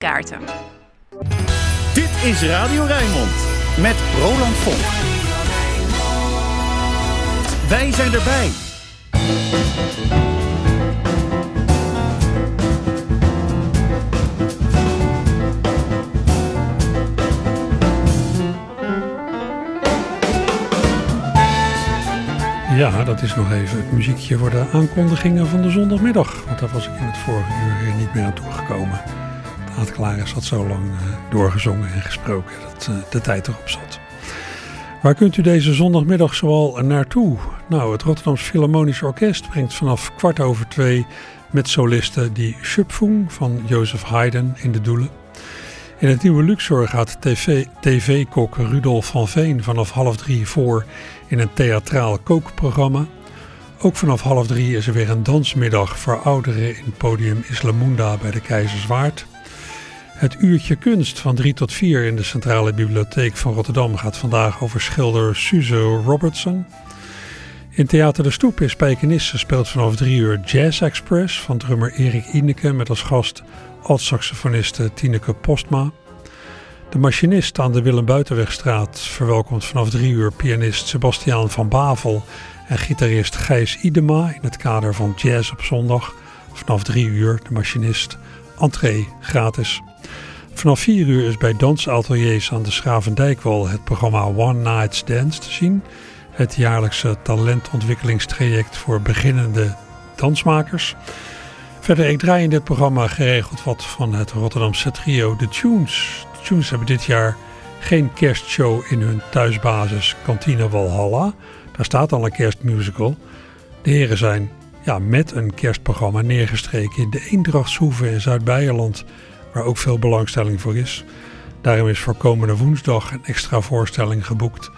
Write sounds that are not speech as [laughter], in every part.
kaarten. Dit is Radio Rijnmond met Roland Vonk. Wij zijn erbij. Ja, dat is nog even het muziekje voor de aankondigingen van de zondagmiddag. Want daar was ik in het vorige uur niet meer aan toegekomen. Aad Klaris had zo lang uh, doorgezongen en gesproken dat uh, de tijd erop zat. Waar kunt u deze zondagmiddag zoal naartoe? Nou, het Rotterdams Philharmonisch Orkest brengt vanaf kwart over twee met solisten die Schöpfung van Jozef Haydn in de doelen. In het nieuwe Luxor gaat tv-kok TV Rudolf van Veen vanaf half drie voor in een theatraal kookprogramma. Ook vanaf half drie is er weer een dansmiddag voor ouderen in podium Islamunda bij de Keizerswaard. Het uurtje kunst van 3 tot 4 in de Centrale Bibliotheek van Rotterdam gaat vandaag over schilder Suze Robertson. In Theater de Stoep in Spijkenisse speelt vanaf 3 uur Jazz Express van drummer Erik Ineke met als gast alt-saxofoniste Tineke Postma. De machinist aan de Willem Buitenwegstraat verwelkomt vanaf 3 uur pianist Sebastiaan van Bavel en gitarist Gijs Idema in het kader van Jazz op zondag. Vanaf 3 uur de machinist, entree gratis. Vanaf 4 uur is bij dansateliers aan de Schravendijkwal het programma One Night's Dance te zien. Het jaarlijkse talentontwikkelingstraject voor beginnende dansmakers. Verder, ik draai in dit programma geregeld wat van het Rotterdamse trio The Tunes. De Tunes hebben dit jaar geen kerstshow in hun thuisbasis Kantine Walhalla. Daar staat al een kerstmusical. De heren zijn ja, met een kerstprogramma neergestreken in de Eendrachtshoeve in Zuid-Beierland, waar ook veel belangstelling voor is. Daarom is voor komende woensdag een extra voorstelling geboekt.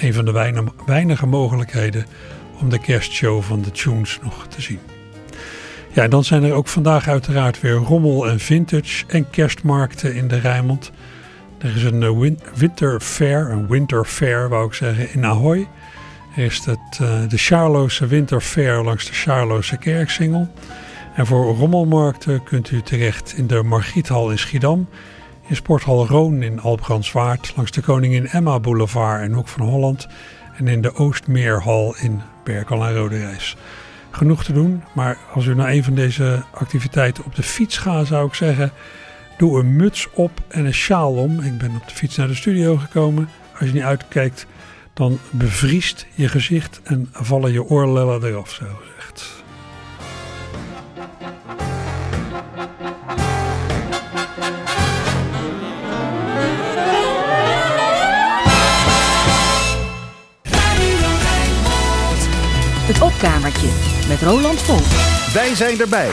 Een van de weinige mogelijkheden om de kerstshow van de Tunes nog te zien. Ja, dan zijn er ook vandaag uiteraard weer rommel en vintage en kerstmarkten in de Rijnmond. Er is een eh, winter fair, een winter fair wou ik zeggen, in Ahoy. Is het, uh, de Charloese Winter Fair langs de Charloese Kerksingel. En voor rommelmarkten kunt u terecht in de Margriethal in Schiedam, in Sporthal Roon in Albrandswaard, langs de Koningin Emma Boulevard in Hoek van Holland en in de Oostmeerhal in Berkel en Roderijs genoeg te doen. Maar als u naar een van deze activiteiten op de fiets gaat, zou ik zeggen: doe een muts op en een sjaal om. Ik ben op de fiets naar de studio gekomen. Als je niet uitkijkt, dan bevriest je gezicht en vallen je oorlellen eraf, zo gezegd. Het opkamertje met Roland Volk. Wij zijn erbij.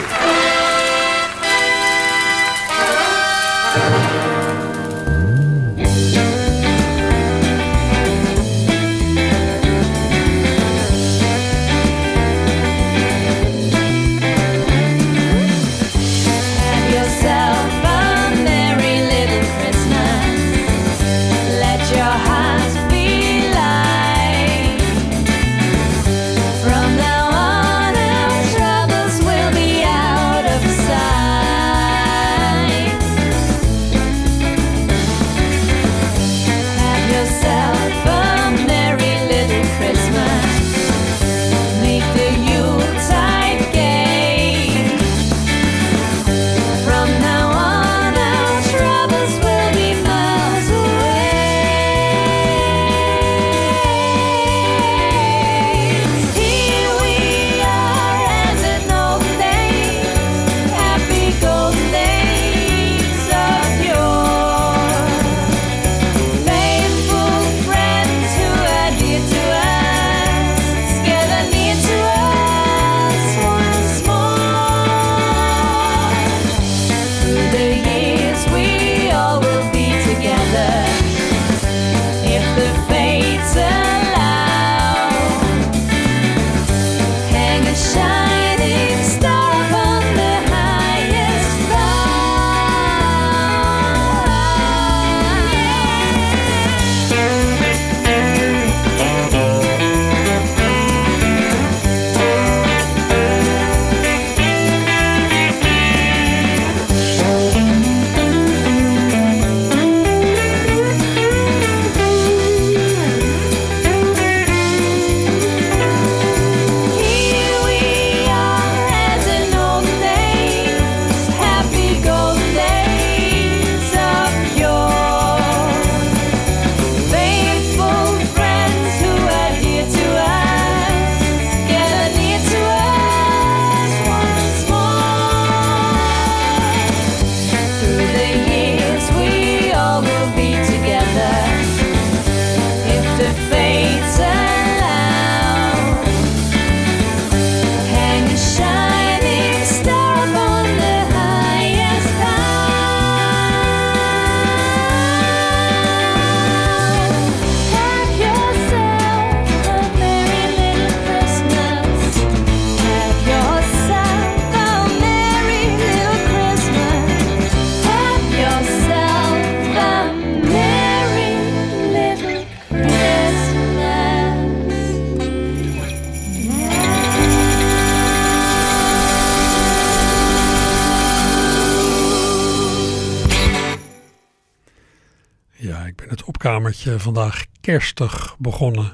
Ja, ik ben het opkamertje vandaag kerstig begonnen.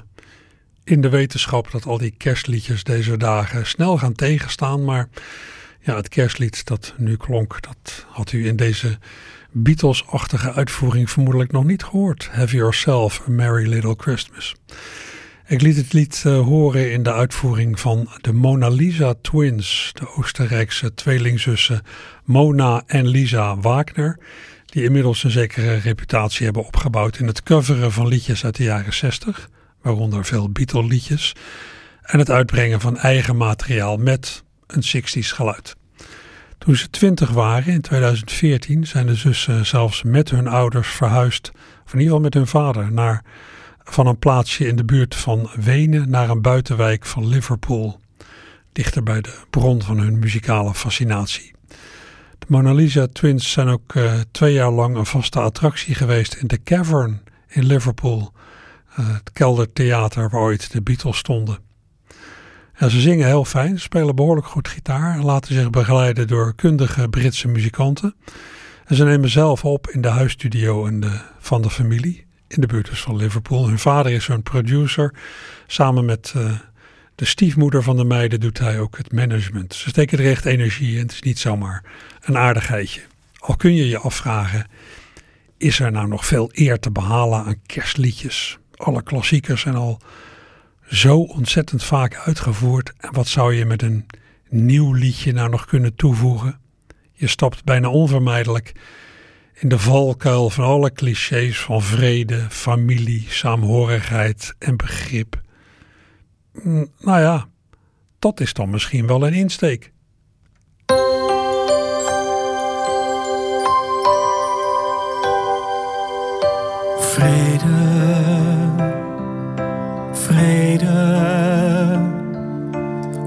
In de wetenschap dat al die kerstliedjes deze dagen snel gaan tegenstaan. Maar ja, het kerstlied dat nu klonk, dat had u in deze Beatles-achtige uitvoering vermoedelijk nog niet gehoord. Have Yourself a Merry Little Christmas. Ik liet het lied uh, horen in de uitvoering van de Mona Lisa Twins, de Oostenrijkse tweelingzussen Mona en Lisa Wagner, die inmiddels een zekere reputatie hebben opgebouwd in het coveren van liedjes uit de jaren 60, waaronder veel Beatle-liedjes, en het uitbrengen van eigen materiaal met een 60s geluid. Toen ze twintig waren in 2014 zijn de zussen zelfs met hun ouders verhuisd, of in ieder geval met hun vader, naar, van een plaatsje in de buurt van Wenen naar een buitenwijk van Liverpool, dichter bij de bron van hun muzikale fascinatie. De Mona Lisa Twins zijn ook uh, twee jaar lang een vaste attractie geweest in de Cavern in Liverpool, uh, het keldertheater waar ooit de Beatles stonden. Ja, ze zingen heel fijn, spelen behoorlijk goed gitaar en laten zich begeleiden door kundige Britse muzikanten. En ze nemen zelf op in de huisstudio en de, van de familie, in de buurt dus van Liverpool. Hun vader is hun producer. Samen met uh, de stiefmoeder van de meiden doet hij ook het management. Ze steken er echt energie in, het is niet zomaar een aardigheidje. Al kun je je afvragen, is er nou nog veel eer te behalen aan kerstliedjes? Alle klassiekers zijn al zo ontzettend vaak uitgevoerd. En wat zou je met een nieuw liedje nou nog kunnen toevoegen? Je stapt bijna onvermijdelijk in de valkuil van alle clichés van vrede, familie, saamhorigheid en begrip. Mm, nou ja, dat is dan misschien wel een insteek. Vrede vrede, vrede,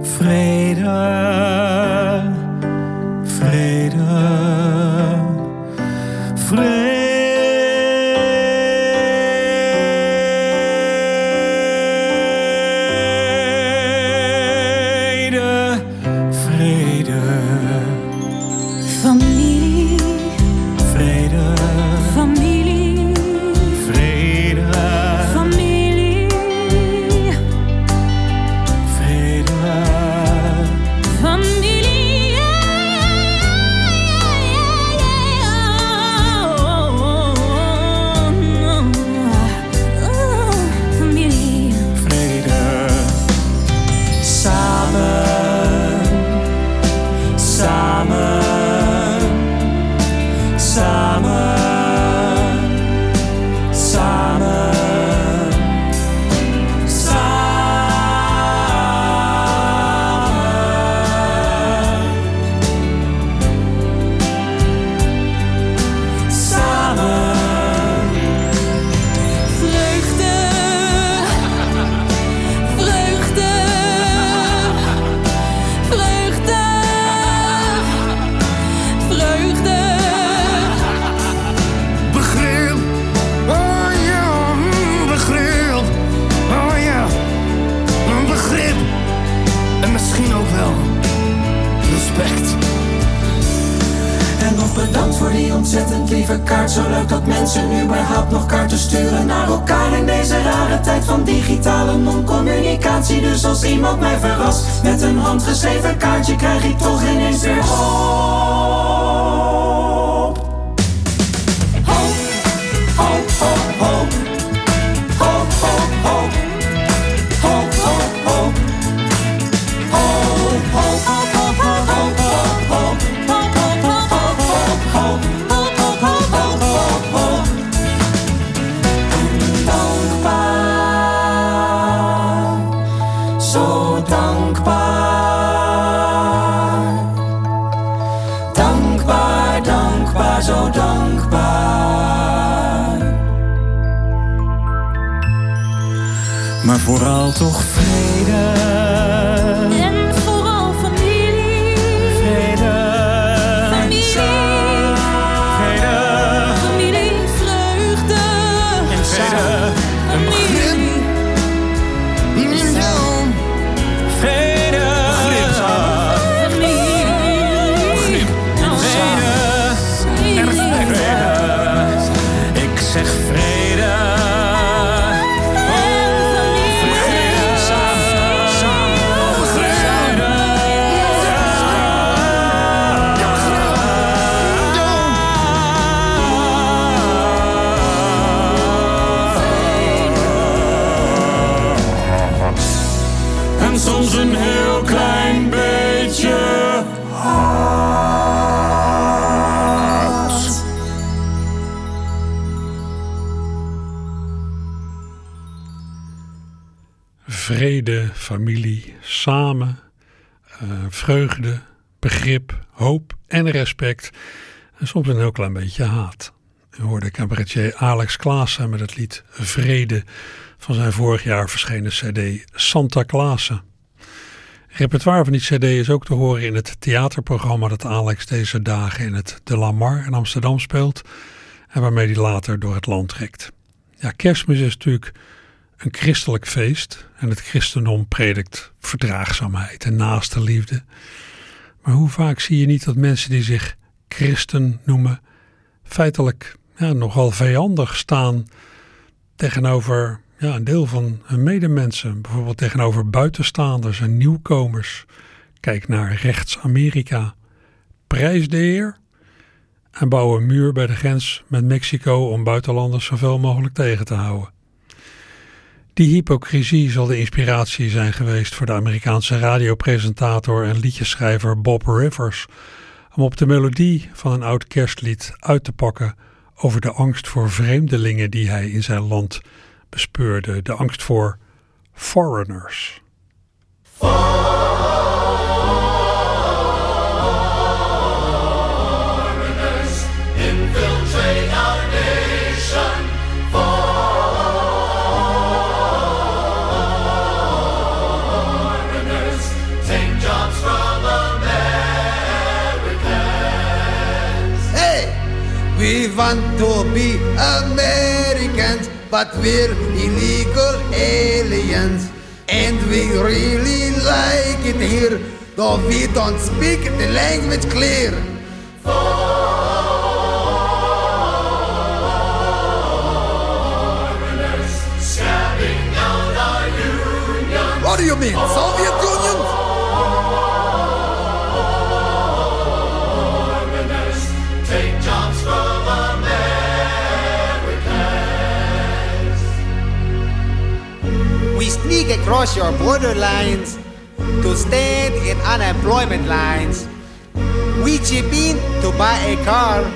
vrede, familie, samen, uh, vreugde, begrip, hoop en respect. En soms een heel klein beetje haat. U hoorde cabaretier Alex Klaassen met het lied Vrede van zijn vorig jaar verschenen cd Santa Klaassen. Repertoire van die cd is ook te horen in het theaterprogramma dat Alex deze dagen in het De Lamar in Amsterdam speelt en waarmee hij later door het land trekt. Ja, kerstmis is natuurlijk een christelijk feest en het christendom predikt verdraagzaamheid en naaste liefde. Maar hoe vaak zie je niet dat mensen die zich christen noemen feitelijk ja, nogal vijandig staan tegenover ja, een deel van hun medemensen, bijvoorbeeld tegenover buitenstaanders en nieuwkomers. Kijk naar rechts-Amerika. Prijs de Heer en bouw een muur bij de grens met Mexico om buitenlanders zoveel mogelijk tegen te houden. Die hypocrisie zal de inspiratie zijn geweest voor de Amerikaanse radiopresentator en liedjeschrijver Bob Rivers om op de melodie van een oud kerstlied uit te pakken over de angst voor vreemdelingen die hij in zijn land bespeurde, de angst voor foreigners. Want to be Americans, but we're illegal aliens. And we really like it here, though we don't speak the language clear. Foreigners out our union. What do you mean, Soviet Union? Sneak across your borderlines to stand in unemployment lines. We chip in to buy a car,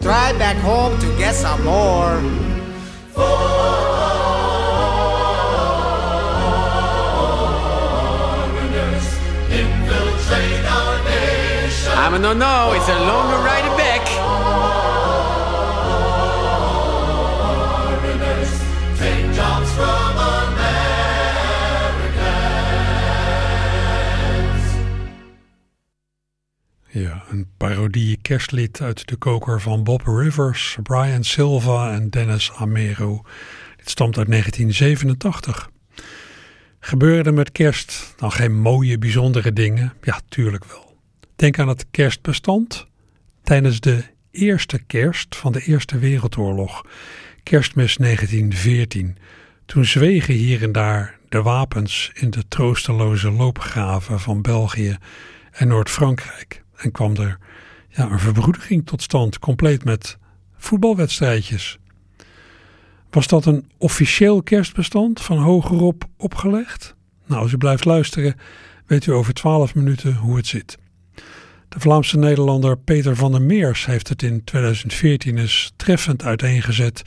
drive back home to get some more. I'm a no, no, it's a longer ride back. Ja, een parodie kerstlied uit de koker van Bob Rivers, Brian Silva en Dennis Amero. Dit stamt uit 1987. Gebeurde met kerst dan geen mooie, bijzondere dingen? Ja, tuurlijk wel. Denk aan het kerstbestand tijdens de eerste kerst van de Eerste Wereldoorlog, kerstmis 1914. Toen zwegen hier en daar de wapens in de troosteloze loopgraven van België en Noord-Frankrijk. En kwam er ja, een verbroedering tot stand, compleet met voetbalwedstrijdjes. Was dat een officieel kerstbestand van hogerop opgelegd? Nou, als u blijft luisteren, weet u over twaalf minuten hoe het zit. De Vlaamse Nederlander Peter van der Meers heeft het in 2014 eens treffend uiteengezet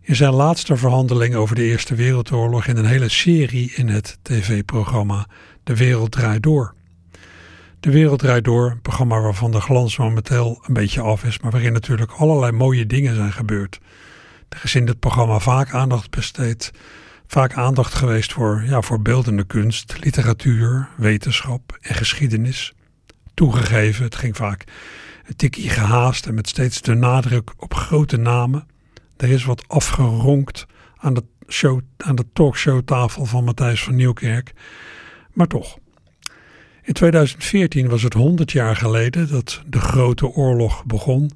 in zijn laatste verhandeling over de Eerste Wereldoorlog in een hele serie in het tv-programma De Wereld Draait Door. De Wereld Draait Door, een programma waarvan de glans momenteel een beetje af is, maar waarin natuurlijk allerlei mooie dingen zijn gebeurd. Er is in dit programma vaak aandacht besteed, vaak aandacht geweest voor, ja, voor beeldende kunst, literatuur, wetenschap en geschiedenis. Toegegeven, het ging vaak een tikkie gehaast en met steeds de nadruk op grote namen. Er is wat afgeronkt aan de, show, aan de talkshowtafel van Matthijs van Nieuwkerk. Maar toch. In 2014 was het 100 jaar geleden dat de Grote Oorlog begon.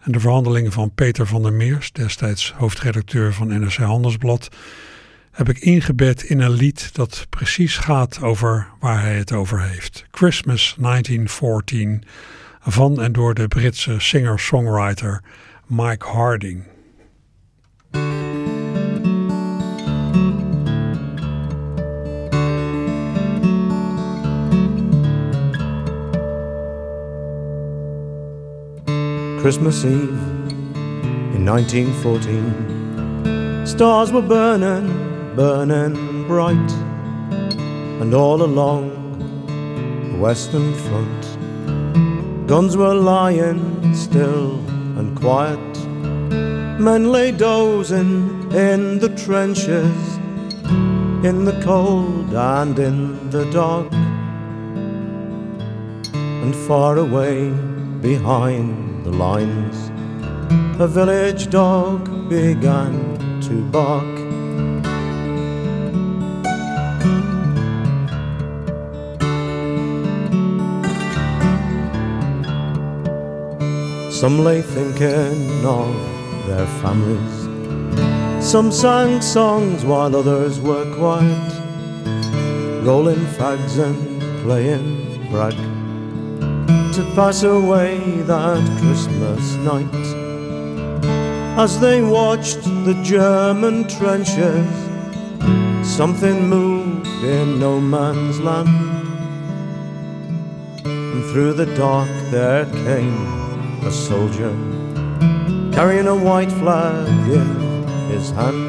En de verhandelingen van Peter van der Meers, destijds hoofdredacteur van NRC Handelsblad, heb ik ingebed in een lied dat precies gaat over waar hij het over heeft. Christmas 1914 van en door de Britse singer-songwriter Mike Harding. Christmas Eve in 1914. Stars were burning, burning bright. and all along the Western Front, guns were lying still and quiet. Men lay dozing in the trenches, in the cold and in the dark. And far away behind the lines, a village dog began to bark. Some lay thinking of their families. Some sang songs while others were quiet, rolling fags and playing brag to pass away that Christmas night. As they watched the German trenches, something moved in no man's land. And through the dark there came a soldier carrying a white flag in his hand.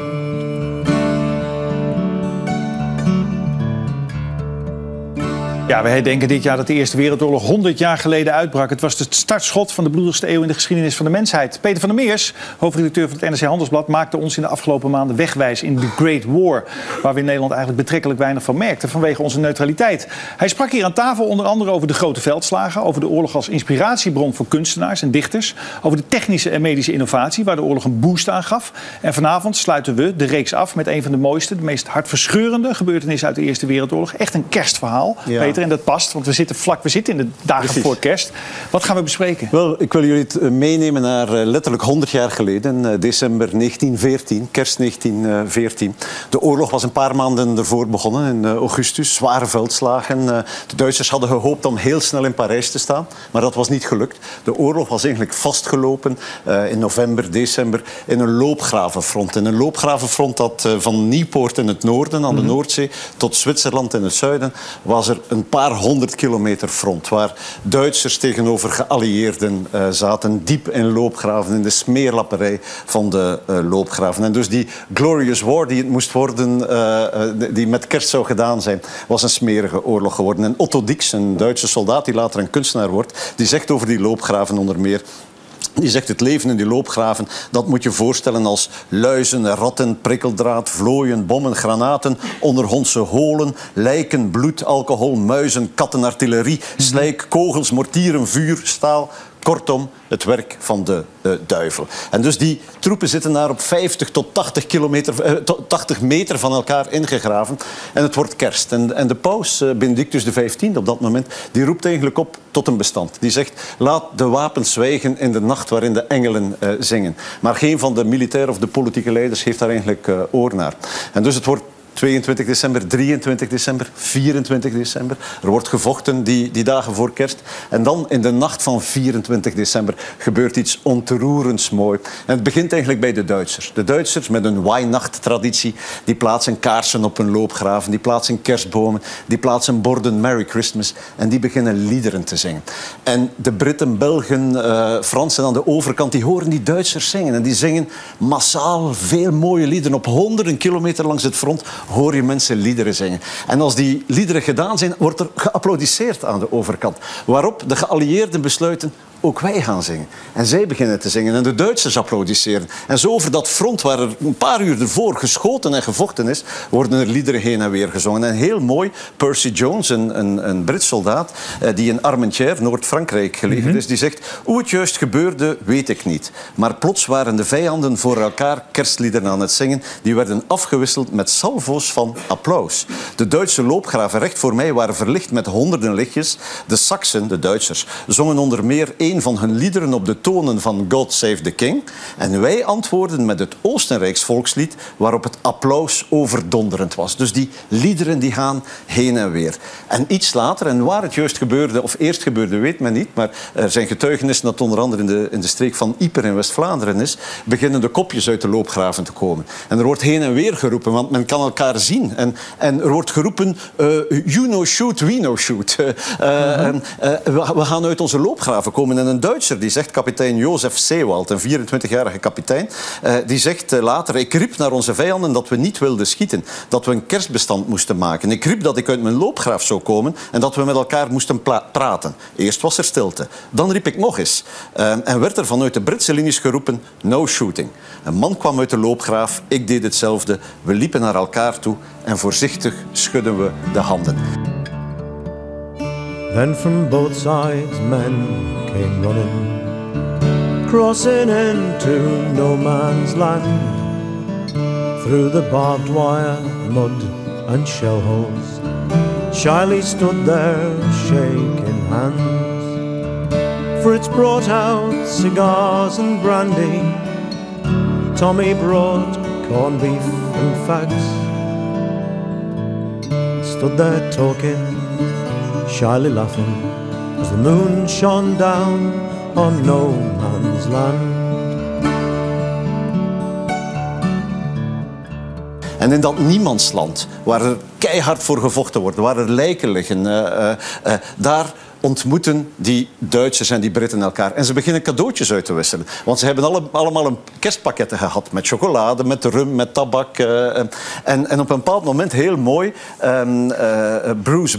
Ja, wij denken dit jaar dat de Eerste Wereldoorlog 100 jaar geleden uitbrak. Het was het startschot van de bloedigste eeuw in de geschiedenis van de mensheid. Peter van der Meers, hoofdredacteur van het NRC Handelsblad, maakte ons in de afgelopen maanden wegwijs in The Great War. Waar we in Nederland eigenlijk betrekkelijk weinig van merkten vanwege onze neutraliteit. Hij sprak hier aan tafel onder andere over de grote veldslagen, over de oorlog als inspiratiebron voor kunstenaars en dichters, over de technische en medische innovatie waar de oorlog een boost aan gaf. En vanavond sluiten we de reeks af met een van de mooiste, de meest hartverscheurende gebeurtenissen uit de Eerste Wereldoorlog. Echt een kerstverhaal. Ja. Peter, en dat past, want we zitten vlak, we zitten in de dagen Precies. voor kerst. Wat gaan we bespreken? Wel, ik wil jullie eh, meenemen naar eh, letterlijk 100 jaar geleden, eh, december 1914, kerst 1914. De oorlog was een paar maanden ervoor begonnen, in augustus. Zware veldslagen. De Duitsers hadden gehoopt om heel snel in Parijs te staan, maar dat was niet gelukt. De oorlog was eigenlijk vastgelopen in november, december in een loopgravenfront. In een loopgravenfront dat van Nieuwpoort in het noorden, aan de Noordzee, tot Zwitserland in het zuiden, was er een paar honderd kilometer front. Waar Duitsers tegenover geallieerden eh, zaten, diep in loopgraven, in de smeerlapperij van de eh, loopgraven. En dus die Glorious War die het moest worden, eh, die met kerst zou gedaan zijn, was een smerige oorlog geworden. En Otto Dix, een Duitse soldaat die later een kunstenaar wordt, die zegt over die loopgraven onder meer. Die zegt het leven in die loopgraven, dat moet je voorstellen als luizen, ratten, prikkeldraad, vlooien, bommen, granaten, onderhondse holen, lijken, bloed, alcohol, muizen, katten, artillerie, slijk, kogels, mortieren, vuur, staal. Kortom, het werk van de eh, duivel. En dus die troepen zitten daar op 50 tot 80, kilometer, eh, tot 80 meter van elkaar ingegraven. En het wordt kerst. En, en de paus, eh, Benedictus XV op dat moment, die roept eigenlijk op tot een bestand. Die zegt, laat de wapens zwijgen in de nacht waarin de engelen eh, zingen. Maar geen van de militaire of de politieke leiders heeft daar eigenlijk eh, oor naar. En dus het wordt 22 december, 23 december, 24 december. Er wordt gevochten die, die dagen voor kerst. En dan in de nacht van 24 december gebeurt iets ontroerends mooi. En het begint eigenlijk bij de Duitsers. De Duitsers met een Weihnacht-traditie, die plaatsen kaarsen op hun loopgraven, die plaatsen kerstbomen, die plaatsen borden Merry Christmas en die beginnen liederen te zingen. En de Britten, Belgen, eh, Fransen aan de overkant, die horen die Duitsers zingen. En die zingen massaal veel mooie liederen. Op honderden kilometer langs het front hoor je mensen liederen zingen. En als die liederen gedaan zijn, wordt er geapplaudisseerd aan de overkant. Waarop de geallieerden besluiten, ook wij gaan zingen. En zij beginnen te zingen en de Duitsers applaudisseren. En zo over dat front waar er een paar uur ervoor geschoten en gevochten is, worden er liederen heen en weer gezongen. En heel mooi, Percy Jones, een, een, een Brits soldaat, eh, die in Armentières, Noord-Frankrijk, gelegen is, die zegt, hoe het juist gebeurde, weet ik niet. Maar plots waren de vijanden voor elkaar kerstliederen aan het zingen. Die werden afgewisseld met salvo's van applaus. De Duitse loopgraven recht voor mij waren verlicht met honderden lichtjes. De Saksen, de Duitsers, zongen onder meer een van hun liederen op de tonen van God Save the King. En wij antwoordden met het Oostenrijks volkslied, waarop het applaus overdonderend was. Dus die liederen die gaan heen en weer. En iets later, en waar het juist gebeurde, of eerst gebeurde, weet men niet, maar er zijn getuigenissen dat onder andere in de, in de streek van Yper in West-Vlaanderen is, beginnen de kopjes uit de loopgraven te komen. En er wordt heen en weer geroepen, want men kan elkaar zien. En, en er wordt geroepen, eh, you know shoot, we know shoot. [laughs] Eh, en, eh, we gaan uit onze loopgraven komen. En een Duitser die zegt, kapitein Jozef Seewald, een 24-jarige kapitein, eh, die zegt eh, later, ik riep naar onze vijanden dat we niet wilden schieten, dat we een kerstbestand moesten maken. Ik riep dat ik uit mijn loopgraaf zou komen en dat we met elkaar moesten praten. Eerst was er stilte. Dan riep ik nog eens. Uh, en werd er vanuit de Britse linies geroepen, no shooting. Een man kwam uit de loopgraaf, ik deed hetzelfde. We liepen naar elkaar toe en voorzichtig schudden we de handen. Then from both sides men came running, crossing into no man's land, through the barbed wire, mud and shell holes. Shyly stood there, shaking hands. Fritz brought out cigars and brandy. Tommy brought corned beef and fags. Stood there talking, shyly laughing, as the moon shone down on no man's land. En in dat niemandsland, waar er keihard voor gevochten wordt, waar er lijken liggen, uh, uh, daar ontmoeten die Duitsers en die Britten elkaar. En ze beginnen cadeautjes uit te wisselen. Want ze hebben alle, allemaal een kerstpakketten gehad. Met chocolade, met rum, met tabak. Uh, en, en op een bepaald moment, heel mooi, um, uh, Bruce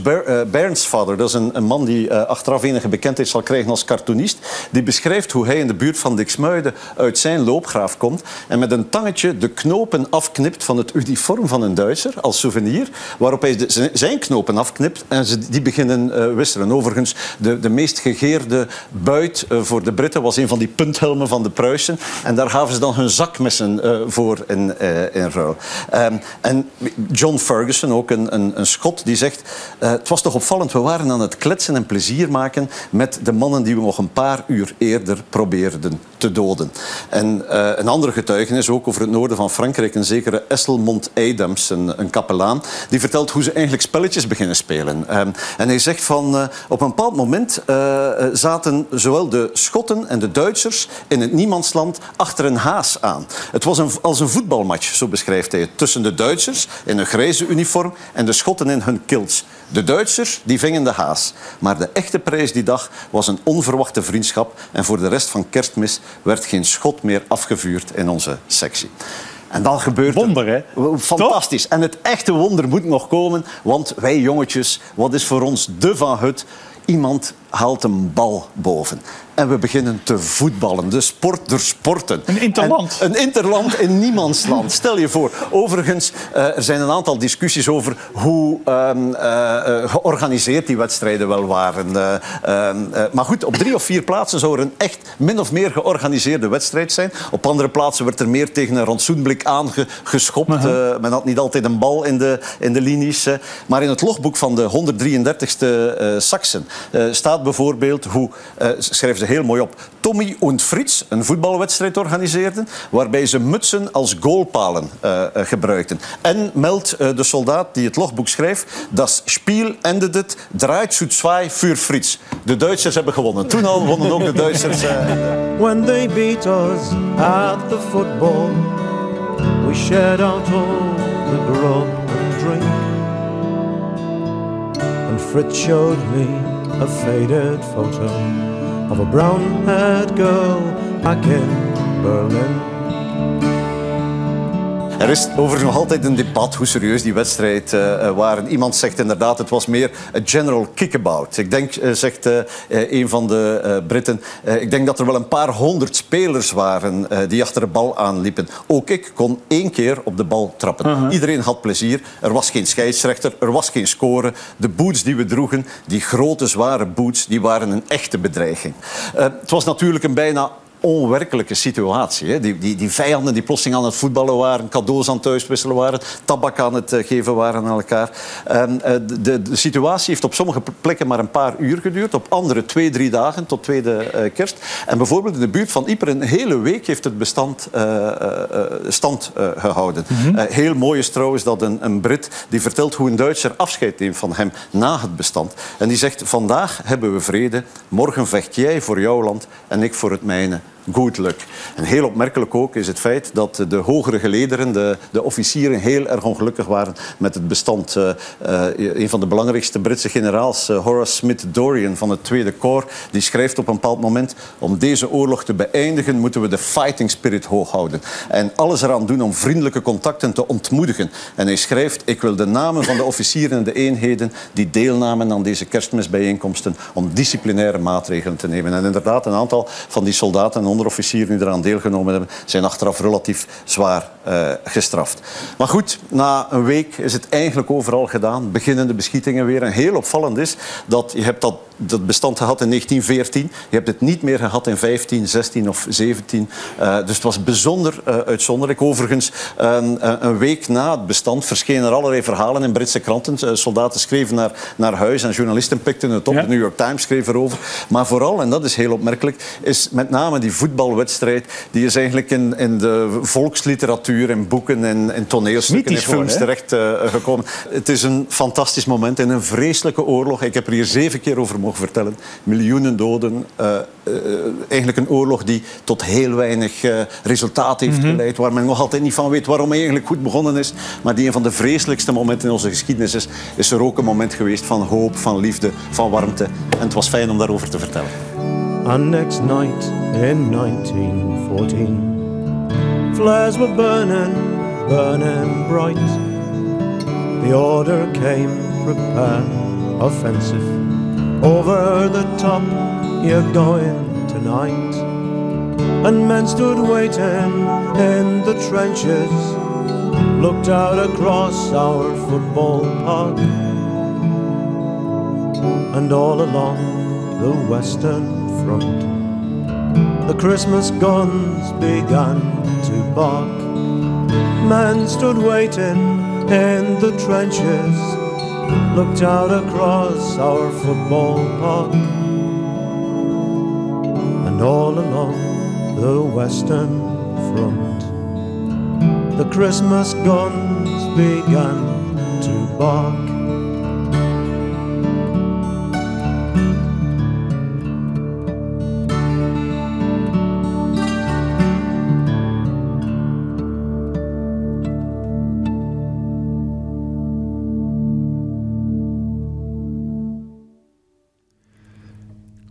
Bairnsfather, dat is een, een man die uh, achteraf enige bekendheid zal krijgen als cartoonist, die beschrijft hoe hij in de buurt van Dixmuiden uit zijn loopgraaf komt en met een tangetje de knopen afknipt van het uniform van een Duitser als souvenir, waarop hij zijn knopen afknipt en ze die beginnen wisselen. Overigens, de, de meest gegeerde buit uh, voor de Britten was een van die punthelmen van de Pruisen. En daar gaven ze dan hun zakmessen uh, voor in, uh, in ruil. Um, en John Ferguson, ook een, een, een Schot, die zegt... het was toch opvallend, we waren aan het kletsen en plezier maken met de mannen die we nog een paar uur eerder probeerden te doden. En een andere getuigenis, ook over het noorden van Frankrijk, een zekere Esselmont Adams, een, een kapelaan, die vertelt hoe ze eigenlijk spelletjes beginnen spelen. Um, en hij zegt van, op een bepaald moment uh, zaten zowel de Schotten en de Duitsers in het niemandsland achter een haas aan. Het was een, als een voetbalmatch, zo beschrijft hij het, tussen de Duitsers in een grijze uniform en de Schotten in hun kilts. De Duitsers die vingen de haas. Maar de echte prijs die dag was een onverwachte vriendschap en voor de rest van kerstmis werd geen schot meer afgevuurd in onze sectie. En dan gebeurt Wonder, hè? Fantastisch. En het echte wonder moet nog komen, want wij jongetjes, wat is voor ons de Van Hut? Iemand haalt een bal boven. En we beginnen te voetballen. De sport der sporten. Een interland. En een interland in niemandsland. Stel je voor. Overigens, uh, er zijn een aantal discussies over hoe uh, uh, georganiseerd die wedstrijden wel waren. maar goed, op drie of vier plaatsen zou er een echt min of meer georganiseerde wedstrijd zijn. Op andere plaatsen werd er meer tegen een rantsoenblik aangeschopt. -huh. men had niet altijd een bal in de, in de linies. maar in het logboek van de 133ste Saxen staat bijvoorbeeld hoe, schrijven ze heel mooi op. Tommy und Fritz een voetbalwedstrijd organiseerden, waarbij ze mutsen als goalpalen uh, gebruikten. En meldt uh, de soldaat die het logboek schreef, dat Spiel endete 3 zu 2 für Fritz. De Duitsers hebben gewonnen. Toen al wonnen ook de Duitsers. Uh... When they beat us at the football, we shared all the drink. And Fritz showed me a faded photo of a brown haired girl back in Berlin. Er is overigens nog altijd een debat hoe serieus die wedstrijd uh, waren. Iemand zegt inderdaad, het was meer een general kickabout. Ik denk, uh, zegt uh, een van de Britten, ik denk dat er wel een paar honderd spelers waren die achter de bal aanliepen. Ook ik kon één keer op de bal trappen. -huh. Iedereen had plezier. Er was geen scheidsrechter, er was geen score. De boots die we droegen, die grote zware boots, die waren een echte bedreiging. het was natuurlijk een bijna onwerkelijke situatie. Hè? Die, die, die vijanden die plotseling aan het voetballen waren, cadeaus aan het thuiswisselen waren, tabak aan het geven waren aan elkaar. Um, de, de, de, situatie heeft op sommige plekken maar een paar uur geduurd, op andere twee, drie dagen tot tweede uh, kerst. En bijvoorbeeld in de buurt van Ypres een hele week heeft het bestand uh, uh, stand gehouden. Mm -hmm. heel mooi is trouwens dat een, een Brit die vertelt hoe een Duitser afscheid neemt van hem na het bestand. En die zegt, vandaag hebben we vrede, morgen vecht jij voor jouw land en ik voor het mijne good luck. En heel opmerkelijk ook is het feit dat de hogere gelederen, de, officieren, heel erg ongelukkig waren met het bestand. Uh, een van de belangrijkste Britse generaals, uh, Horace Smith Dorian van het Tweede Corps, die schrijft op een bepaald moment: om deze oorlog te beëindigen, moeten we de fighting spirit hoog houden. En alles eraan doen om vriendelijke contacten te ontmoedigen. En hij schrijft: Ik wil de namen van de officieren en de eenheden die deelnamen aan deze kerstmisbijeenkomsten om disciplinaire maatregelen te nemen. En inderdaad, een aantal van die soldaten en onderofficieren die eraan deelgenomen hebben, zijn achteraf relatief zwaar uh, gestraft. Maar goed, na een week is het eigenlijk overal gedaan. Beginnen de beschietingen weer. En heel opvallend is dat je hebt dat, dat bestand gehad in 1914. Je hebt het niet meer gehad in 15, 16 of 17. Uh, dus het was bijzonder uh, uitzonderlijk. Overigens, een week na het bestand verschenen er allerlei verhalen in Britse kranten. soldaten schreven naar, naar huis en journalisten pikten het op. Ja. De New York Times schreef erover. Maar vooral, en dat is heel opmerkelijk, is met name die voetbalwedstrijd. Die is eigenlijk in, in de volksliteratuur, in boeken en in toneelstukken en films terecht uh, gekomen. Het is een fantastisch moment in een vreselijke oorlog. Ik heb er hier zeven keer over mogen vertellen. Miljoenen doden. Uh, uh, eigenlijk een oorlog die tot heel weinig resultaat heeft mm -hmm. geleid. Waar men nog altijd niet van weet waarom hij eigenlijk goed begonnen is. Maar die een van de vreselijkste momenten in onze geschiedenis is. Is er ook een moment geweest van hoop, van liefde, van warmte. En het was fijn om daarover te vertellen. And next night in 1914 Flares were burning, burning bright The order came, prepare, offensive. Over the top, you're going tonight. And men stood waiting in the trenches, looked out across our football park. And all along the western front, the Christmas guns began to bark. Men stood waiting in the trenches, looked out across our football park, and all along the western front, the Christmas guns began to bark.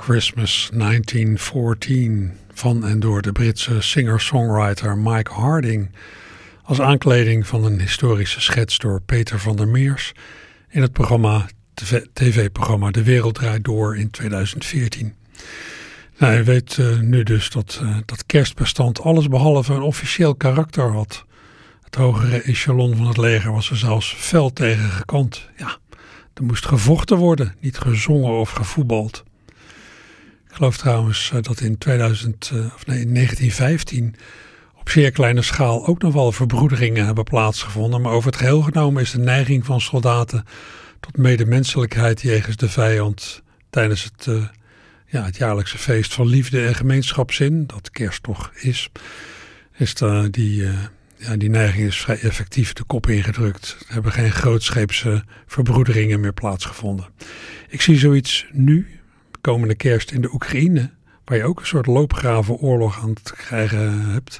Christmas 1914 van en door de Britse singer-songwriter Mike Harding als aankleding van een historische schets door Peter van der Meers in het programma, tv-programma De Wereld Draait Door in 2014. Nou, je weet uh, nu dus dat uh, dat kerstbestand alles behalve een officieel karakter had. Het hogere echelon van het leger was er zelfs fel tegen gekant. Ja, er moest gevochten worden, niet gezongen of gevoetbald. Geloof trouwens eh, dat in 2000, eh, of nee, 1915 op zeer kleine schaal ook nog wel verbroederingen hebben plaatsgevonden. Maar over het geheel genomen is de neiging van soldaten tot medemenselijkheid jegens de vijand tijdens het, uh, ja, het jaarlijkse feest van liefde en gemeenschapszin, dat kerst toch is, is de, die, ja, die neiging is vrij effectief de kop ingedrukt. Er hebben geen grootscheepse verbroederingen meer plaatsgevonden. Ik zie zoiets nu komende kerst in de Oekraïne, waar je ook een soort loopgravenoorlog aan het krijgen hebt.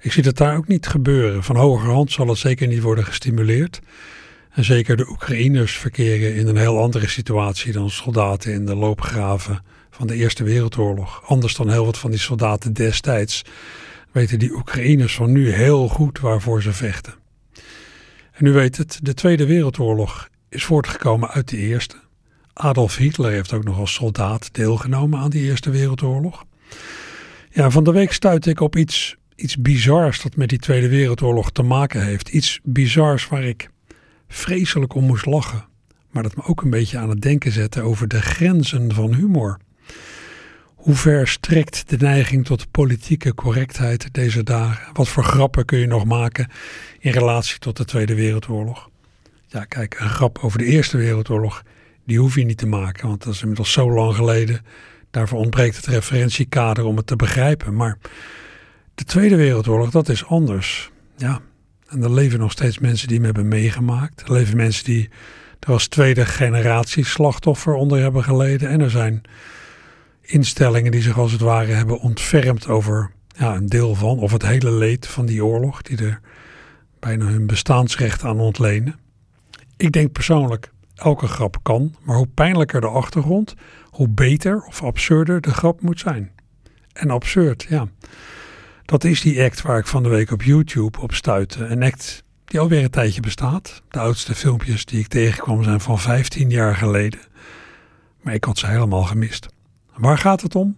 Ik zie dat daar ook niet gebeuren. Van hogerhand zal het zeker niet worden gestimuleerd. En zeker de Oekraïners verkeren in een heel andere situatie dan soldaten in de loopgraven van de Eerste Wereldoorlog. Anders dan heel wat van die soldaten destijds weten die Oekraïners van nu heel goed waarvoor ze vechten. En u weet het, de Tweede Wereldoorlog is voortgekomen uit de Eerste. Adolf Hitler heeft ook nog als soldaat deelgenomen aan die Eerste Wereldoorlog. Ja, van de week stuitte ik op iets, iets bizars dat met die Tweede Wereldoorlog te maken heeft. Iets bizars waar ik vreselijk om moest lachen. Maar dat me ook een beetje aan het denken zette over de grenzen van humor. Hoe ver strekt de neiging tot politieke correctheid deze dagen? Wat voor grappen kun je nog maken in relatie tot de Tweede Wereldoorlog? Ja, kijk, een grap over de Eerste Wereldoorlog die hoef je niet te maken, want dat is inmiddels zo lang geleden. Daarvoor ontbreekt het referentiekader om het te begrijpen. Maar de Tweede Wereldoorlog, dat is anders. Ja, en er leven nog steeds mensen die hem hebben meegemaakt. Er leven mensen die er als tweede generatie slachtoffer onder hebben geleden. En er zijn instellingen die zich als het ware hebben ontfermd over ja, een deel van, of het hele leed van die oorlog, die er bijna hun bestaansrecht aan ontlenen. Ik denk persoonlijk, elke grap kan, maar hoe pijnlijker de achtergrond, hoe beter of absurder de grap moet zijn. En absurd, ja. Dat is die act waar ik van de week op YouTube op stuitte. Een act die alweer een tijdje bestaat. De oudste filmpjes die ik tegenkwam zijn van 15 jaar geleden. Maar ik had ze helemaal gemist. Waar gaat het om?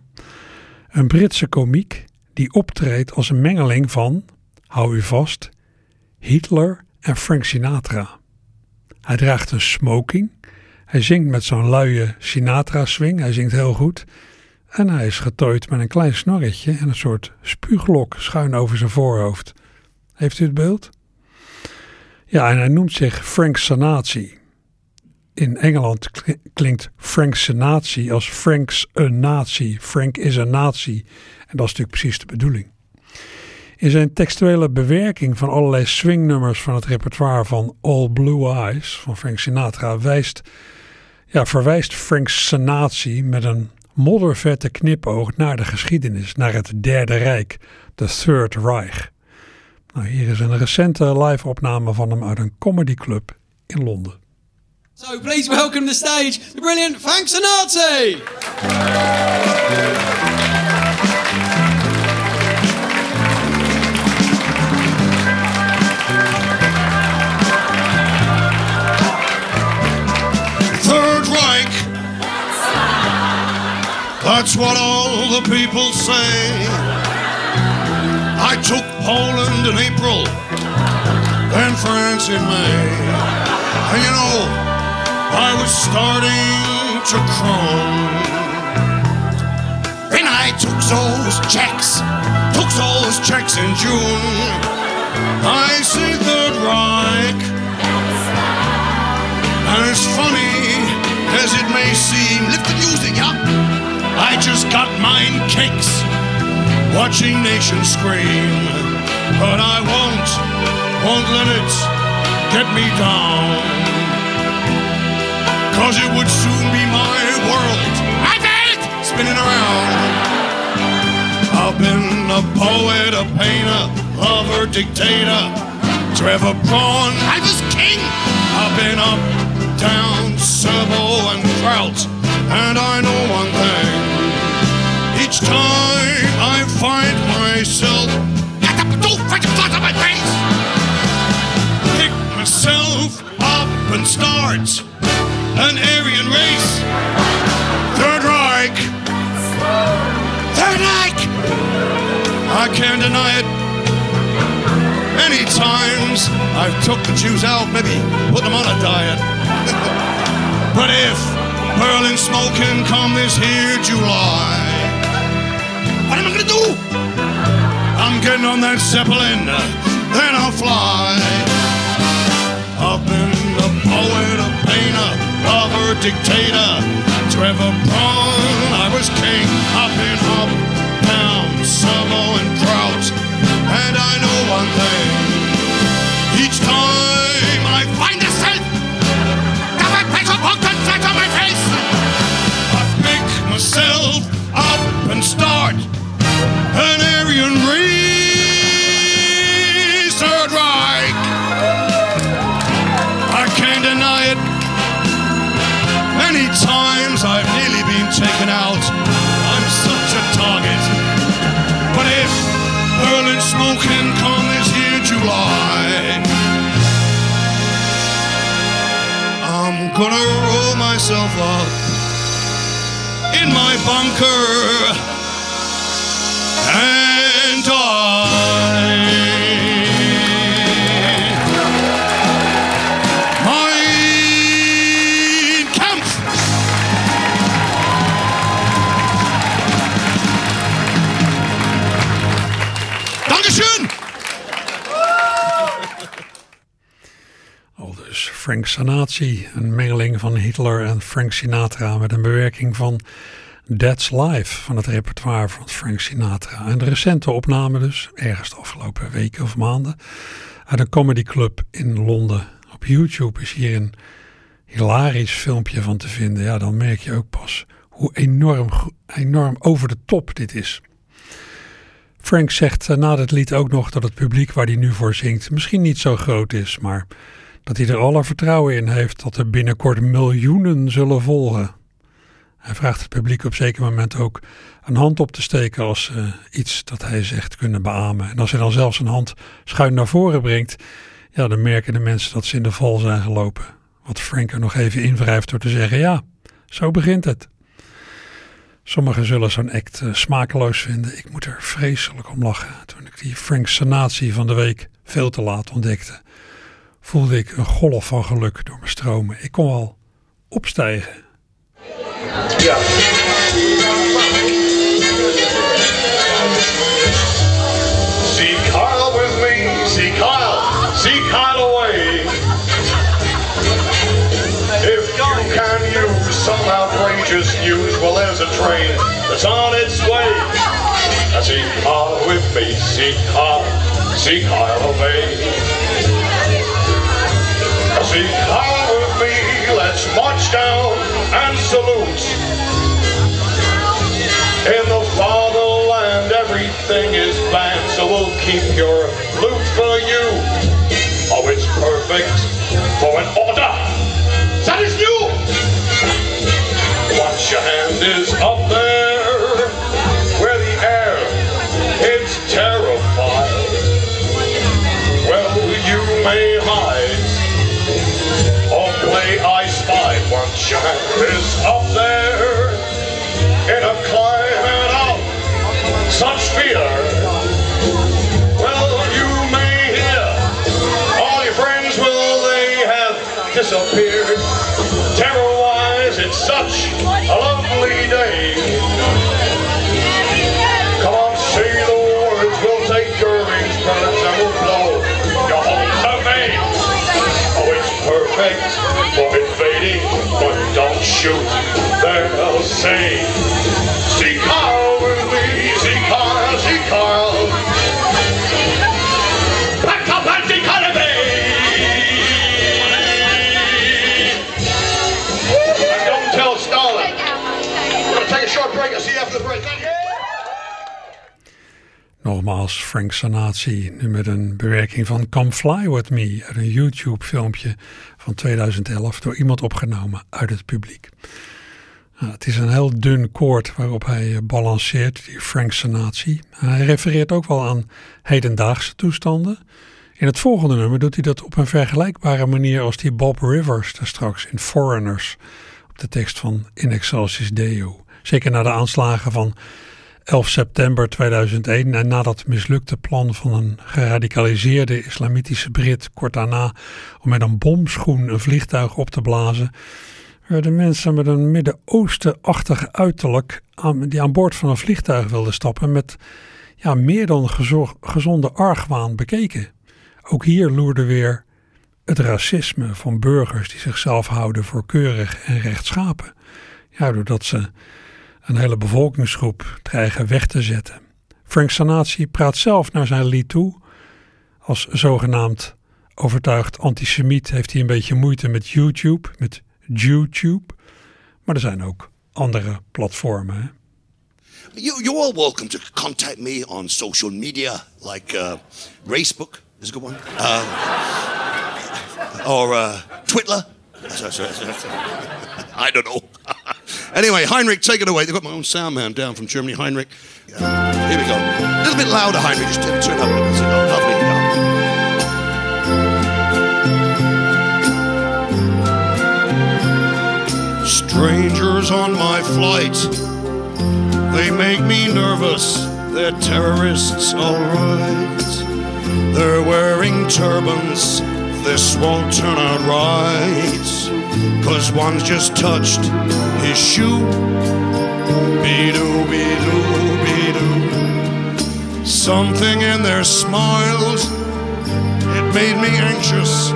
Een Britse komiek die optreedt als een mengeling van, hou u vast, Hitler en Frank Sinatra. Hij draagt een smoking. Hij zingt met zo'n luie Sinatra-swing. Hij zingt heel goed. En hij is getooid met een klein snorretje en een soort spuuglok schuin over zijn voorhoofd. Heeft u het beeld? Ja, en hij noemt zich Frank Sanatie. In Engeland klinkt Frank Sanatie als Frank's een nazi. Frank is een nazi. En dat is natuurlijk precies de bedoeling. In zijn textuele bewerking van allerlei swingnummers van het repertoire van All Blue Eyes van Frank Sinatra wijst, ja, verwijst Frank Sanatie met een moddervette knipoog naar de geschiedenis, naar het Derde Rijk, de Third Reich. Nou, hier is een recente live-opname van hem uit een comedyclub in Londen. So please welcome the stage the brilliant Frank Sinatra. That's what all the people say. I took Poland in April, then France in May. And you know, I was starting to crone. Then I took those checks, took those checks in June. I see Third Reich. And as funny as it may seem, lift the music, yeah. I just got mine kicks, watching nations scream. But I won't, won't let it get me down. Cause it would soon be my world, my Welt, spinning around. I've been a poet, a painter, lover, dictator, Trevor Braun, I was king. I've been up, down, Servo and Kraut, and I know one thing. Each time I find myself, at don't fight the flat on my face. Pick myself up and start an Aryan race. Third Reich. Third Reich. I can't deny it. Many times I've took the Jews out, maybe put them on a diet. [laughs] but if Berlin smoking come this here July, what am I gonna do? I'm getting on that Zeppelin, then I'll fly. I've been a poet, a painter, lover, dictator. Trevor Braun, I was king. I've been up, down, Servo and Kraut. And I know one thing. Each time I find my pencil poked and flat on my face. I pick myself up and start an Aryan. Third Reich. I can't deny it. Many times I've nearly been taken out. I'm such a target. But if Berlin smoking come this year July, I'm gonna roll myself up in my bunker and die. Frank Sanatie, een mengeling van Hitler en Frank Sinatra met een bewerking van That's Life van het repertoire van Frank Sinatra. Een recente opname dus, ergens de afgelopen weken of maanden, uit een comedyclub in Londen. Op YouTube is hier een hilarisch filmpje van te vinden. Ja, dan merk je ook pas hoe enorm, enorm over de top dit is. Frank zegt eh, na het lied ook nog dat het publiek waar hij nu voor zingt misschien niet zo groot is, maar dat hij er alle vertrouwen in heeft dat er binnenkort miljoenen zullen volgen. Hij vraagt het publiek op zeker moment ook een hand op te steken als ze iets dat hij zegt kunnen beamen. En als hij dan zelfs een hand schuin naar voren brengt, ja, dan merken de mensen dat ze in de val zijn gelopen. Wat Frank er nog even invrijft door te zeggen: ja, zo begint het. Sommigen zullen zo'n act uh, smakeloos vinden. Ik moet er vreselijk om lachen. Toen ik die Frank Sanatie van de week veel te laat ontdekte, voelde ik een golf van geluk door me stromen. Ik kon wel opstijgen. Ja. See Kyle with me, see Kyle, see Kyle away. If you can use some outrageous news, well there's a train that's on its way. See Kyle with me, see Kyle, see away. See Kyle with me, let's march down and salute. In the fatherland, everything is banned, so we'll keep your loot for you. Oh, it's perfect for an order. Hand is up there in a climate of such fear. Well, you may hear all your friends will they have disappeared. Don't shoot. They'll say, see Carl with me, see Carl, see Carl. Nogmaals, Frank Sanatie, nu met een bewerking van Come Fly With Me een YouTube-filmpje van 2011 door iemand opgenomen uit het publiek. Nou, het is een heel dun koord waarop hij balanceert, die Frank Sanatie. Hij refereert ook wel aan hedendaagse toestanden. In het volgende nummer doet hij dat op een vergelijkbare manier als die Bob Rivers daar straks in Foreigners op de tekst van In Excelsis Deo. Zeker na de aanslagen van 11 september 2001 en na dat mislukte plan van een geradicaliseerde islamitische Brit kort daarna om met een bomschoen een vliegtuig op te blazen, werden mensen met een Midden-Oosten-achtig uiterlijk aan, die aan boord van een vliegtuig wilden stappen met ja, meer dan gezonde argwaan bekeken. Ook hier loerde weer het racisme van burgers die zichzelf houden voor keurig en rechtschapen. Ja, doordat ze een hele bevolkingsgroep dreigen weg te zetten. Frank Sanatie praat zelf naar zijn lied toe. Als zogenaamd overtuigd antisemiet heeft hij een beetje moeite met YouTube, met YouTube. Maar er zijn ook andere platformen. You, you're all welcome to contact me on social media, like uh, Facebook is a good one, uh, or uh, Twitter. [laughs] I don't know. [laughs] anyway, Heinrich, take it away. They've got my own sound man down from Germany, Heinrich. Uh, here we go. A little bit louder, Heinrich. Just turn up a little bit. Oh, lovely. Strangers on my flight, they make me nervous. They're terrorists, alright. They're wearing turbans, this won't turn out right. Cause one's just touched his shoe. Be-doo, be-doo, be-doo. Something in their smiles, it made me anxious.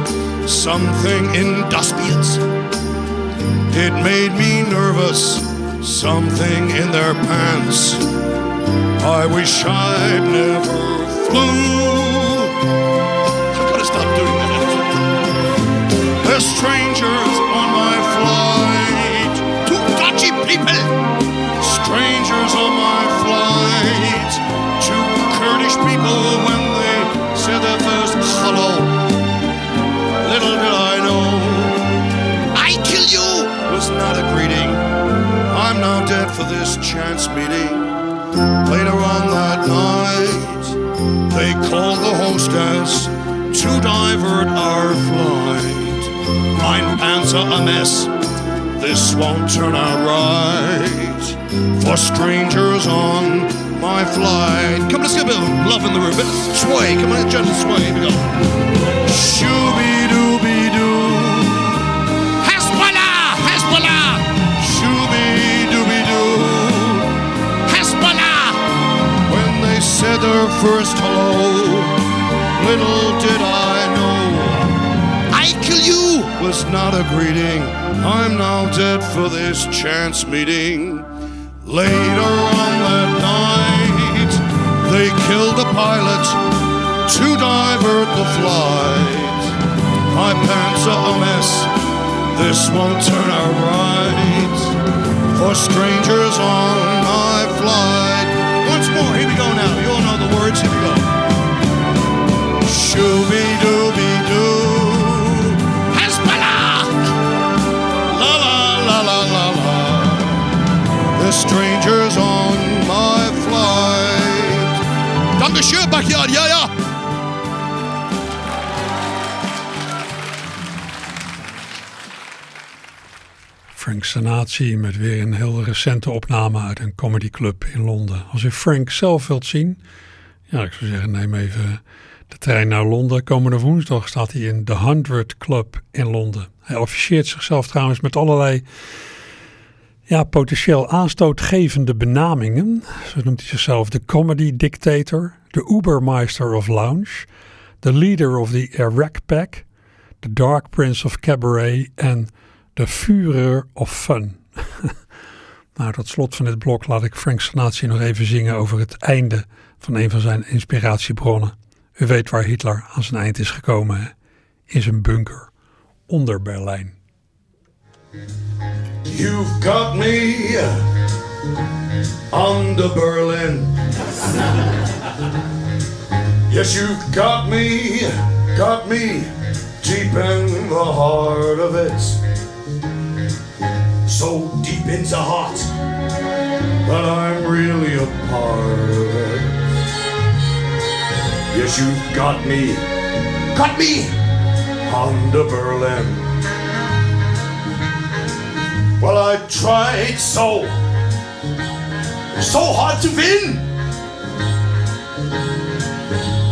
Something industrious, it made me nervous. Something in their pants, I wish I'd never flew. the strangers on my flight. Two dodgy people! Strangers on my flight. Two Kurdish people when they said their first hello. Little did I know, I kill you was not a greeting. I'm now dead for this chance meeting. Later on that night, they called the hostess to divert our flight. Mein Panzer a mess, this won't turn out right. For strangers on my flight. Come, let's get a bit of love in the room. Bit of sway, come on, gentle sway. Here we go. Shooby dooby doo. Hezbollah! Hezbollah! Shooby dooby doo. Hezbollah! When they said their first hello, little did I was not a greeting. I'm now dead for this chance meeting. Later on that night, they killed the pilot to divert the flight. My pants are a mess. This won't turn out right for strangers on my flight. Once more, here we go now. You all know the words. Here we go. Shooby strangers on my flight. Dankeschön, backyard. Ja, ja. Frank Sinatra met weer een heel recente opname uit een comedyclub in Londen. Als u Frank zelf wilt zien, ja, ik zou zeggen, neem even de trein naar Londen. Komende woensdag staat hij in The 100 Club in Londen. Hij officieert zichzelf trouwens met allerlei ja, potentieel aanstootgevende benamingen. Zo noemt hij zichzelf de Comedy Dictator, de Ubermeister of Lounge, de Leader of the Iraq Pack, de Dark Prince of Cabaret en de Führer of Fun. [laughs] nou, tot slot van dit blok laat ik Frank Sinatra nog even zingen over het einde van een van zijn inspiratiebronnen. U weet waar Hitler aan zijn eind is gekomen, in zijn bunker onder Berlijn. You've got me under Berlin. Yes, you've got me, got me deep in the heart of it. So deep into heart that I'm really a part of it. Yes, you've got me, got me under Berlin. Well, I tried so, so hard to win.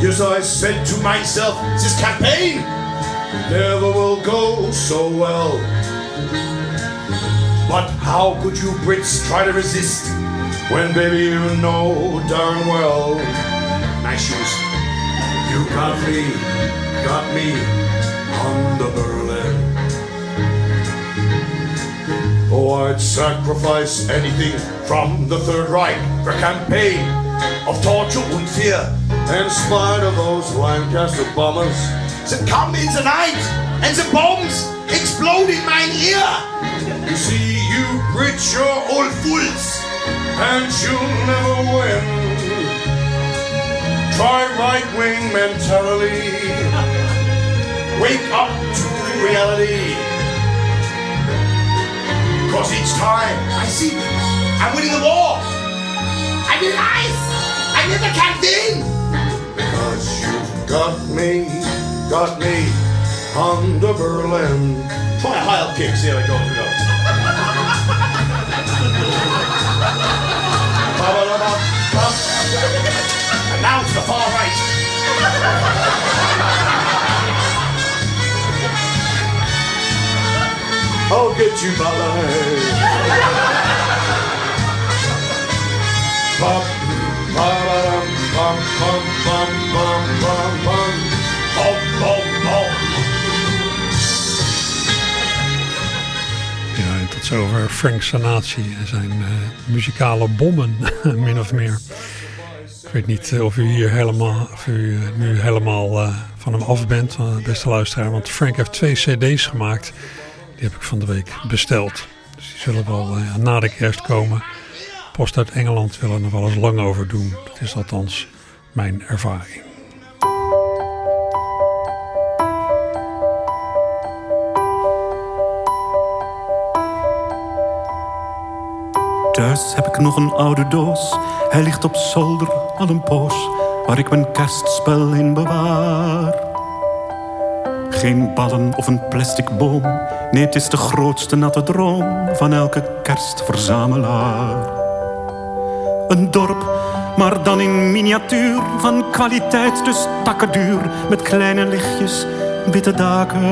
Yes, I said to myself, this campaign never will go so well. But how could you Brits try to resist when, baby, you know darn well? Nice shoes. You got me, got me on the Berlin. Oh, I'd sacrifice anything from the Third Reich for a campaign of torture and fear. In spite of those Lancaster bombers that come in the night and the bombs explode in my ear. You see, you Brits, you're all fools and you'll never win. Try right-wing mentality. Wake up to reality. Cause each time I see I'm winning the war, I realize I never can win. Because you've got me, got me under Berlin. Try a high kick, see how it goes. Now to the far right. I'll get you. Bum, ba-ba-dum, bum, tot zover Frank Sinatra en zijn eh, muzikale bommen, [laughs] min of meer. Ik weet niet eh, of u hier helemaal, of u eh, nu helemaal van hem af bent, beste luisteraar. Want Frank heeft twee cd's gemaakt. Die heb ik van de week besteld. Dus die zullen wel eh, na de kerst komen. Post uit Engeland willen er nog wel eens lang over doen. Dat is althans mijn ervaring. Thuis heb ik nog een oude doos. Hij ligt op zolder al een poos. waar ik mijn kerstspel in bewaar. Geen ballen of een plastic boom, nee, het is de grootste natte droom van elke kerstverzamelaar. Een dorp, maar dan in miniatuur, van kwaliteit dus takkenduur, met kleine lichtjes, witte daken.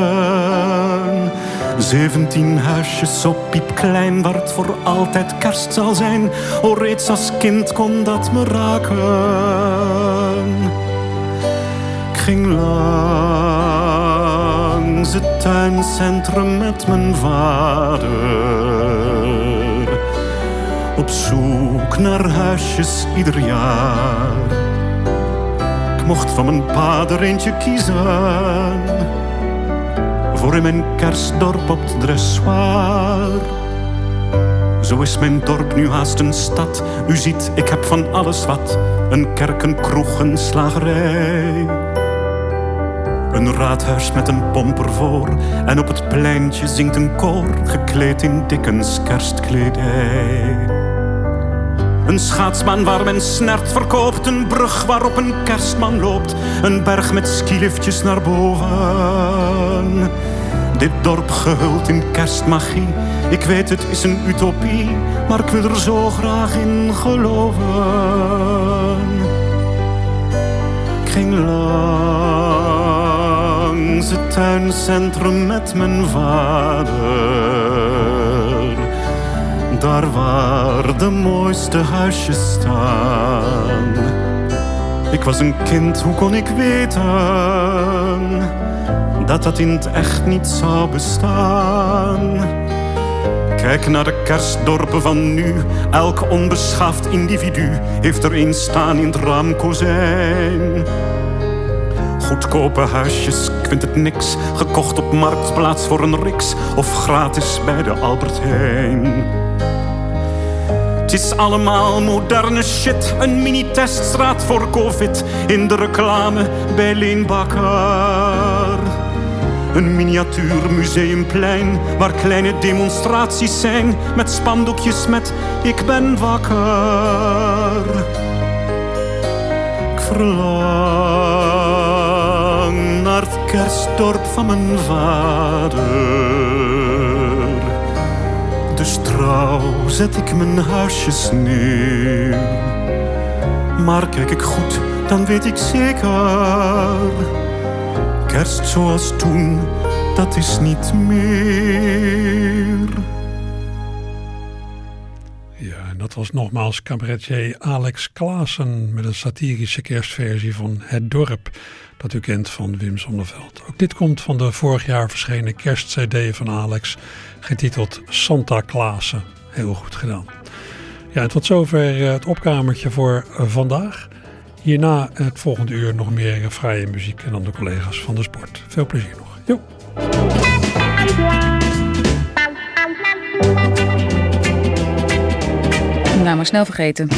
Zeventien huisjes zo piepklein waar het voor altijd kerst zal zijn. O, reeds als kind kon dat me raken. Ik ging langs het tuincentrum met mijn vader. Op zoek naar huisjes ieder jaar. Ik mocht van mijn pa er eentje kiezen voor in mijn kerstdorp op het dressoir. Zo is mijn dorp nu haast een stad. U ziet, ik heb van alles wat. Een kerk, een kroeg, een slagerij. Een raadhuis met een pomper voor. En op het pleintje zingt een koor, gekleed in Dickens kerstkledij. Een schaatsbaan waar men snert verkoopt. Een brug waarop een kerstman loopt. Een berg met skiliftjes naar boven. Dit dorp gehuld in kerstmagie. Ik weet het is een utopie, maar ik wil er zo graag in geloven. Ik ging langs het tuincentrum met mijn vader. Daar waar de mooiste huisjes staan. Ik was een kind, hoe kon ik weten? dat dat in het echt niet zou bestaan. Kijk naar de kerstdorpen van nu. Elk onbeschaafd individu heeft er een staan in het raamkozijn. Goedkope huisjes, ik vind het niks. Gekocht op marktplaats voor een riks of gratis bij de Albert Heijn. Het is allemaal moderne shit. Een mini-teststraat voor covid. In de reclame bij Leenbakker. Een miniatuur museumplein waar kleine demonstraties zijn met spandoekjes met ik ben wakker. Ik het kerstdorp van mijn vader. Dus trouw zet ik mijn huisjes neer. Maar kijk ik goed, dan weet ik zeker kerst zoals toen, dat is niet meer. Ja, en dat was nogmaals cabaretier Alex Klaassen met een satirische kerstversie van Het Dorp, dat u kent van Wim Sonneveld. Ook dit komt van de vorig jaar verschenen kerstcd van Alex, getiteld Santa Klaassen. Heel goed gedaan. Ja, tot zover het opkamertje voor vandaag. Hierna het volgende uur nog meer vrije muziek en dan de collega's van de sport. Veel plezier nog. Jo. Nou, maar snel vergeten.